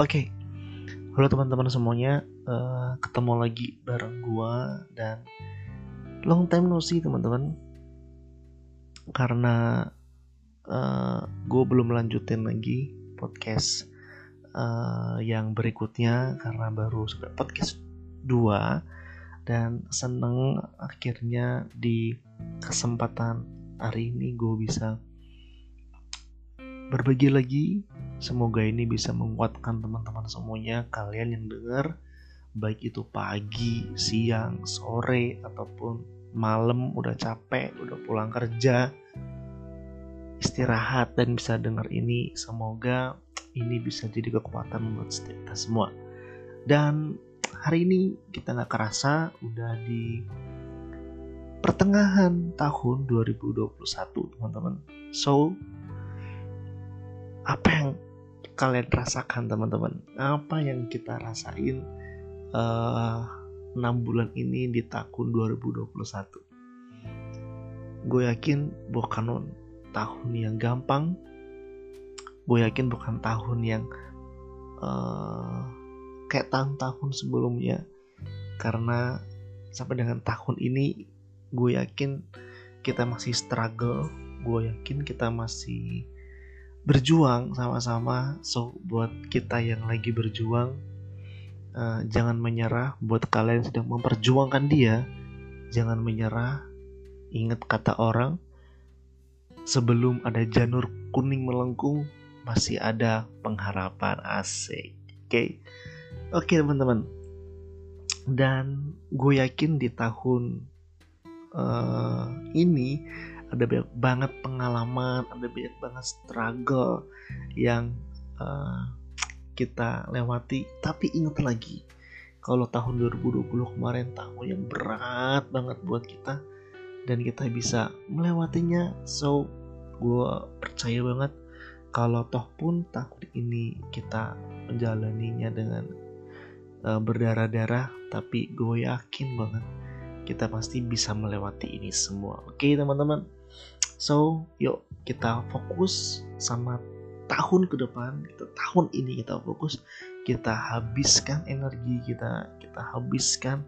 Oke, halo teman-teman semuanya, uh, ketemu lagi bareng gua dan long time no see teman-teman. Karena uh, eh, gue belum lanjutin lagi podcast uh, yang berikutnya karena baru sampai podcast 2 dan seneng akhirnya di kesempatan hari ini gue bisa berbagi lagi Semoga ini bisa menguatkan teman-teman semuanya, kalian yang dengar, baik itu pagi, siang, sore, ataupun malam udah capek, udah pulang kerja, istirahat dan bisa dengar ini. Semoga ini bisa jadi kekuatan buat setiap kita semua. Dan hari ini kita nggak kerasa udah di pertengahan tahun 2021 teman-teman. So apa yang kalian rasakan teman-teman. Apa yang kita rasain uh, 6 bulan ini di tahun 2021 gue yakin bukan tahun yang gampang. Gue yakin bukan tahun yang uh, kayak tahun-tahun sebelumnya. Karena sampai dengan tahun ini gue yakin kita masih struggle. Gue yakin kita masih berjuang sama-sama. So buat kita yang lagi berjuang uh, jangan menyerah. Buat kalian yang sedang memperjuangkan dia jangan menyerah. Ingat kata orang sebelum ada janur kuning melengkung masih ada pengharapan asik oke? Okay? oke okay, teman-teman. Dan gue yakin di tahun uh, ini ada banyak banget pengalaman ada banyak banget struggle yang uh, kita lewati. Tapi ingat lagi kalau tahun 2020 kemarin tahun yang berat banget buat kita dan kita bisa melewatinya so gue percaya banget kalau toh pun tahun ini kita menjalaninya dengan uh, berdarah-darah tapi gue yakin banget kita pasti bisa melewati ini semua. Oke okay, teman-teman So, yuk kita fokus sama tahun ke depan, kita tahun ini kita fokus, kita habiskan energi kita, kita habiskan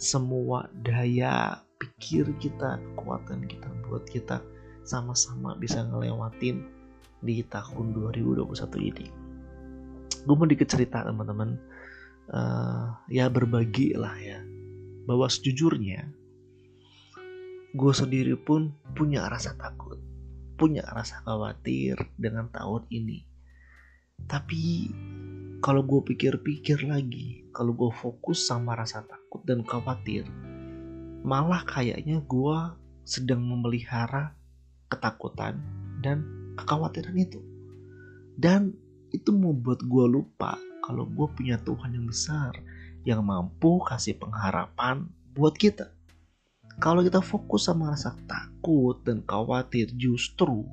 semua daya pikir kita, kekuatan kita buat kita sama-sama bisa ngelewatin di tahun 2021 ini. Gue mau dikit cerita teman-teman, uh, ya berbagi lah ya, bahwa sejujurnya gue sendiri pun punya rasa takut, punya rasa khawatir dengan tahun ini. Tapi kalau gue pikir-pikir lagi, kalau gue fokus sama rasa takut dan khawatir, malah kayaknya gue sedang memelihara ketakutan dan kekhawatiran itu. Dan itu membuat gue lupa kalau gue punya Tuhan yang besar yang mampu kasih pengharapan buat kita. Kalau kita fokus sama rasa takut dan khawatir justru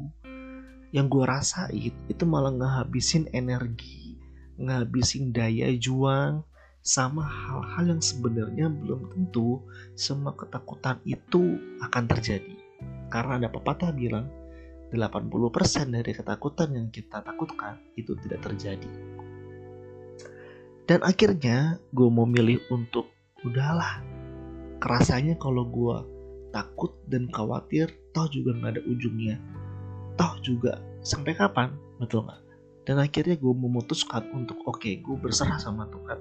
yang gue rasain itu malah ngehabisin energi, ngehabisin daya juang, sama hal-hal yang sebenarnya belum tentu semua ketakutan itu akan terjadi. Karena ada pepatah bilang 80% dari ketakutan yang kita takutkan itu tidak terjadi. Dan akhirnya gue mau milih untuk udahlah kerasanya kalau gue takut dan khawatir toh juga nggak ada ujungnya. Toh juga sampai kapan betul nggak? Dan akhirnya gue memutuskan untuk oke okay, gue berserah sama Tuhan.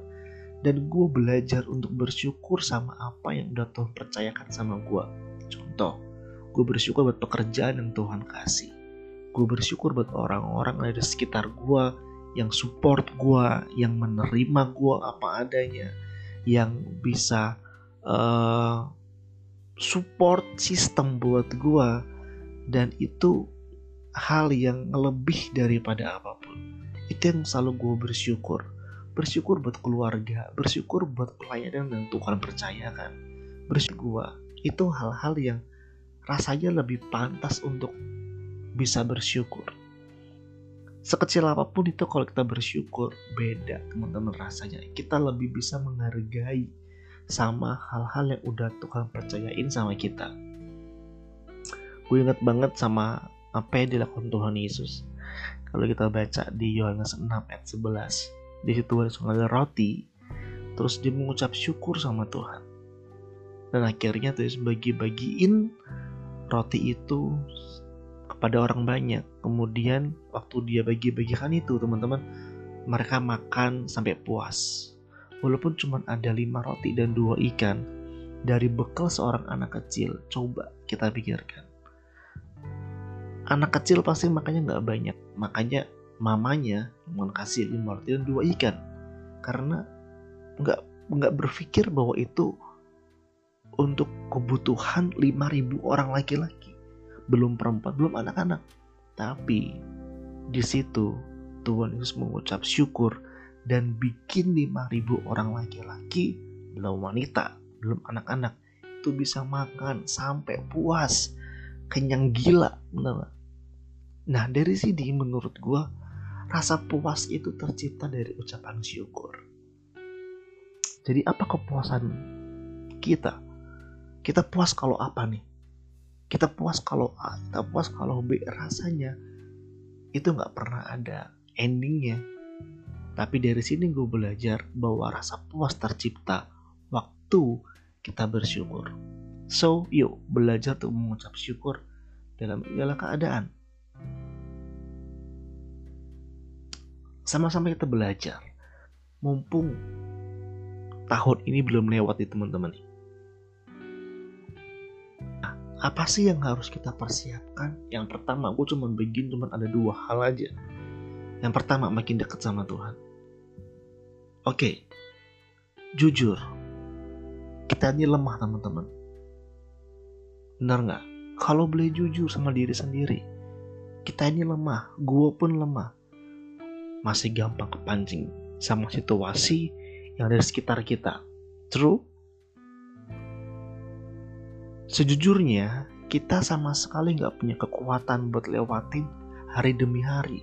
Dan gue belajar untuk bersyukur sama apa yang udah Tuhan percayakan sama gue contoh gue bersyukur buat pekerjaan yang Tuhan kasih. Gue bersyukur buat orang-orang dari sekitar gue yang support gue yang menerima gue apa adanya yang bisa uh, support system buat gue dan itu hal yang lebih daripada apa pun. Itu yang selalu gue bersyukur. Bersyukur buat keluarga bersyukur buat pelayanan yang Tuhan percayakan bersyukur gue itu hal-hal yang rasanya lebih pantas untuk bisa bersyukur. Sekecil apa pun itu kalau kita bersyukur beda teman-teman rasanya. Kita lebih bisa menghargai sama hal-hal yang udah Tuhan percayain sama kita. Gue inget banget sama apa yang dilakukan Tuhan Yesus. Kalau kita baca di Yohanes 6 ayat 11, di situ ada roti terus dia mengucap syukur sama Tuhan dan akhirnya terus bagi-bagiin roti itu kepada orang banyak kemudian waktu dia bagi-bagikan itu teman-teman mereka makan sampai puas walaupun cuma ada lima roti dan dua ikan dari bekal seorang anak kecil coba kita pikirkan. Anak kecil pasti makannya nggak banyak makanya mamanya kasih lima roti dan dua ikan. Karena nggak nggak berpikir bahwa itu untuk kebutuhan 5000 orang laki-laki. Belum perempuan belum anak-anak. Tapi di situ Tuhan Yesus mengucap syukur dan bikin 5000 orang laki-laki belum wanita belum anak-anak itu bisa makan sampai puas kenyang gila benar nah dari sini menurut gue rasa puas itu tercipta dari ucapan syukur jadi apa kepuasan kita kita puas kalau apa nih? Kita puas kalau A, kita puas kalau B. Rasanya itu nggak pernah ada endingnya. Tapi dari sini gue belajar bahwa rasa puas tercipta waktu kita bersyukur. So, yuk belajar untuk mengucap syukur dalam segala keadaan. Sama-sama kita belajar. Mumpung tahun ini belum lewat di teman-teman apa sih yang harus kita persiapkan? Yang pertama, gue cuma begini cuma ada dua hal aja. Yang pertama, makin dekat sama Tuhan. Oke, jujur, kita ini lemah teman-teman. Benar nggak? Kalau boleh jujur sama diri sendiri, kita ini lemah, gue pun lemah. Masih gampang kepancing sama situasi yang ada di sekitar kita. True? Sejujurnya, kita sama sekali nggak punya kekuatan buat lewatin hari demi hari.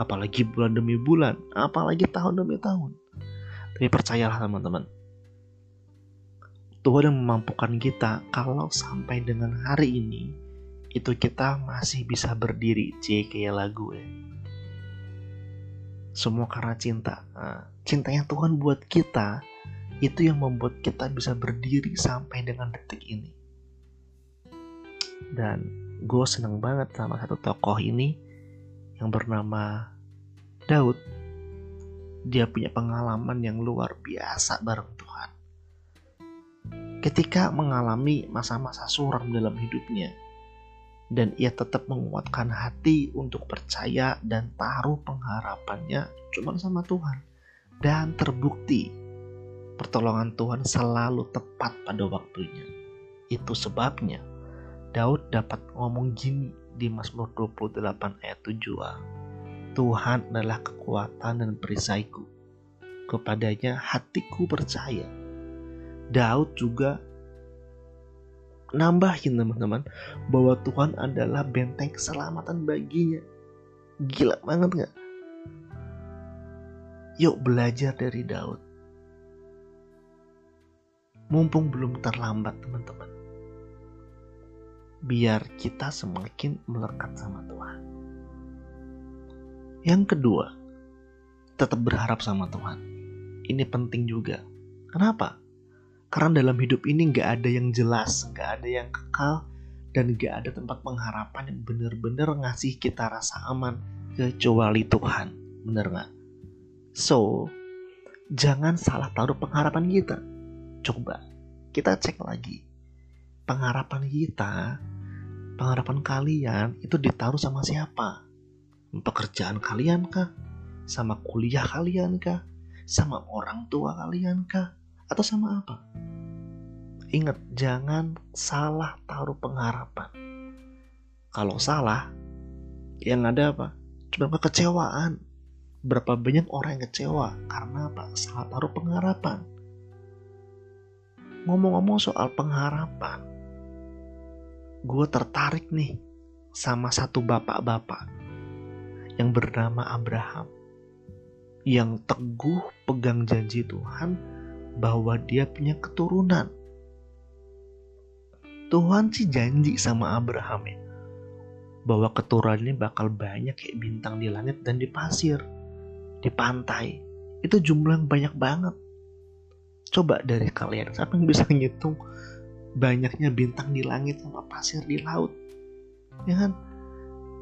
Apalagi bulan demi bulan, apalagi tahun demi tahun. Tapi percayalah teman-teman, Tuhan yang memampukan kita kalau sampai dengan hari ini, itu kita masih bisa berdiri, c kayak lagu ya. Semua karena cinta. Nah, cintanya Tuhan buat kita, itu yang membuat kita bisa berdiri sampai dengan detik ini dan gue seneng banget sama satu tokoh ini yang bernama Daud dia punya pengalaman yang luar biasa bareng Tuhan ketika mengalami masa-masa suram dalam hidupnya dan ia tetap menguatkan hati untuk percaya dan taruh pengharapannya cuma sama Tuhan dan terbukti pertolongan Tuhan selalu tepat pada waktunya itu sebabnya Daud dapat ngomong gini di Mazmur 28 ayat 7a. Tuhan adalah kekuatan dan perisaiku. Kepadanya hatiku percaya. Daud juga nambahin teman-teman bahwa Tuhan adalah benteng keselamatan baginya. Gila banget gak? Yuk belajar dari Daud. Mumpung belum terlambat teman-teman biar kita semakin melekat sama Tuhan. Yang kedua, tetap berharap sama Tuhan. Ini penting juga. Kenapa? Karena dalam hidup ini gak ada yang jelas, gak ada yang kekal, dan gak ada tempat pengharapan yang benar-benar ngasih kita rasa aman kecuali Tuhan. Bener gak? So, jangan salah taruh pengharapan kita. Coba kita cek lagi. Pengharapan kita pengharapan kalian itu ditaruh sama siapa? Pekerjaan kalian kah? Sama kuliah kalian kah? Sama orang tua kalian kah? Atau sama apa? Ingat, jangan salah taruh pengharapan. Kalau salah, yang ada apa? Cuma kekecewaan. Berapa banyak orang yang kecewa karena apa? Salah taruh pengharapan. Ngomong-ngomong soal pengharapan, gue tertarik nih sama satu bapak-bapak yang bernama Abraham yang teguh pegang janji Tuhan bahwa dia punya keturunan. Tuhan sih janji sama Abraham ya bahwa keturunannya bakal banyak kayak bintang di langit dan di pasir, di pantai. Itu jumlah yang banyak banget. Coba dari kalian, siapa yang bisa ngitung banyaknya bintang di langit sama pasir di laut? Ya kan?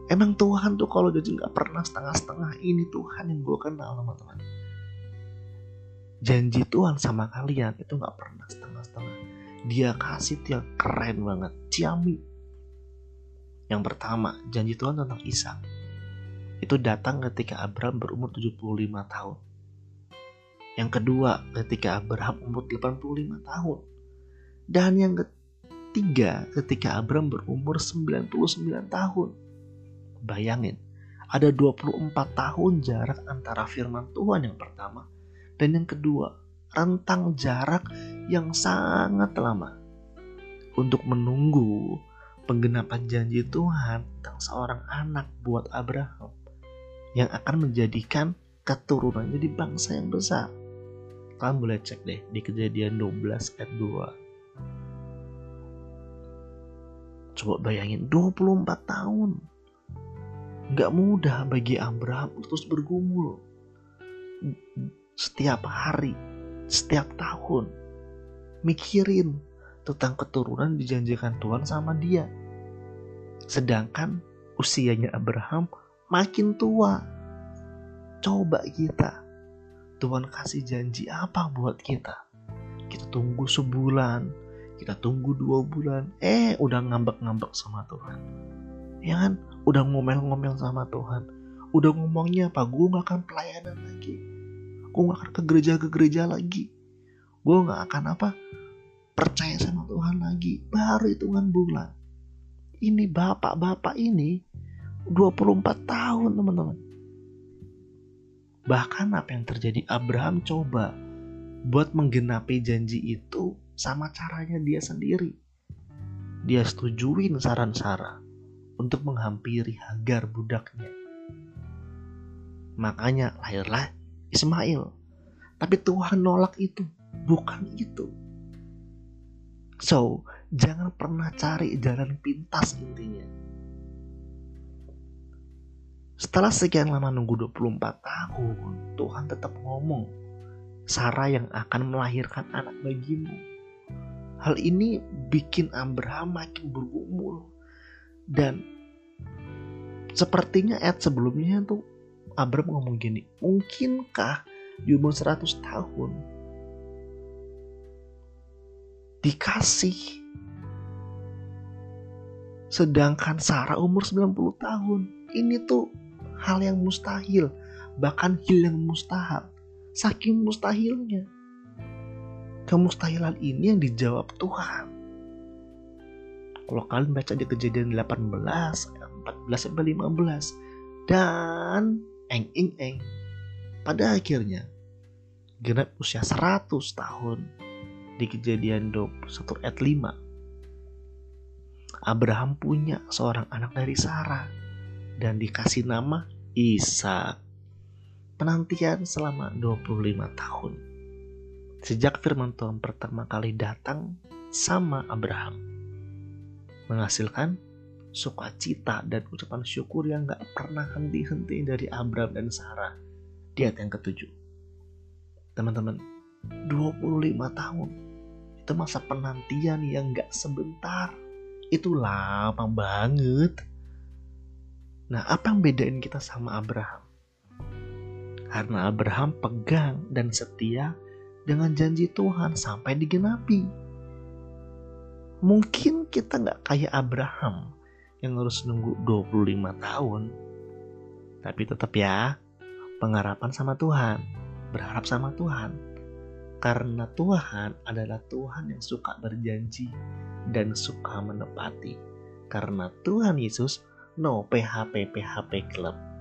Emang Tuhan tuh kalau jadi nggak pernah setengah-setengah ini Tuhan yang gue kenal teman-teman. Janji Tuhan sama kalian itu nggak pernah setengah-setengah. Dia kasih dia keren banget, ciami. Yang pertama, janji Tuhan tentang Isa. Itu datang ketika Abraham berumur 75 tahun. Yang kedua, ketika Abraham umur 85 tahun. Dan yang ketiga, ketika Abraham berumur 99 tahun. Bayangin, ada 24 tahun jarak antara firman Tuhan yang pertama dan yang kedua, rentang jarak yang sangat lama untuk menunggu penggenapan janji Tuhan tentang seorang anak buat Abraham yang akan menjadikan keturunan jadi bangsa yang besar. Kalian boleh cek deh di kejadian 12 ayat 2. Coba bayangin 24 tahun Gak mudah bagi Abraham terus bergumul setiap hari, setiap tahun, mikirin tentang keturunan dijanjikan Tuhan sama dia. Sedangkan usianya Abraham makin tua. Coba kita, Tuhan kasih janji apa buat kita? Kita tunggu sebulan, kita tunggu dua bulan, eh udah ngambek-ngambek sama Tuhan. Ya kan? udah ngomel-ngomel sama Tuhan. Udah ngomongnya apa? Gue gak akan pelayanan lagi. Gue gak akan ke gereja ke gereja lagi. Gue gak akan apa? Percaya sama Tuhan lagi. Baru hitungan bulan. Ini bapak-bapak ini 24 tahun teman-teman. Bahkan apa yang terjadi? Abraham coba buat menggenapi janji itu sama caranya dia sendiri. Dia setujuin saran Sarah untuk menghampiri Hagar budaknya. Makanya lahirlah Ismail. Tapi Tuhan nolak itu, bukan itu. So, jangan pernah cari jalan pintas intinya. Setelah sekian lama nunggu 24 tahun, Tuhan tetap ngomong, Sarah yang akan melahirkan anak bagimu. Hal ini bikin Abraham makin bergumul dan sepertinya ayat sebelumnya tuh Abram ngomong gini, mungkinkah di umur 100 tahun dikasih sedangkan Sarah umur 90 tahun. Ini tuh hal yang mustahil, bahkan hil yang mustahil. Saking mustahilnya. Kemustahilan ini yang dijawab Tuhan. Kalau kalian baca di kejadian 18, 14 sampai 15 dan eng eng eng pada akhirnya genap usia 100 tahun di kejadian 21 ayat 5 Abraham punya seorang anak dari Sarah dan dikasih nama Isa penantian selama 25 tahun. Sejak firman Tuhan pertama kali datang sama Abraham menghasilkan sukacita dan ucapan syukur yang gak pernah henti-henti dari Abram dan Sarah di ayat yang ketujuh. Teman-teman, 25 tahun itu masa penantian yang gak sebentar. Itu lama banget. Nah, apa yang bedain kita sama Abraham? Karena Abraham pegang dan setia dengan janji Tuhan sampai digenapi mungkin kita nggak kayak Abraham yang harus nunggu 25 tahun. Tapi tetap ya, pengharapan sama Tuhan, berharap sama Tuhan. Karena Tuhan adalah Tuhan yang suka berjanji dan suka menepati. Karena Tuhan Yesus no PHP PHP Club.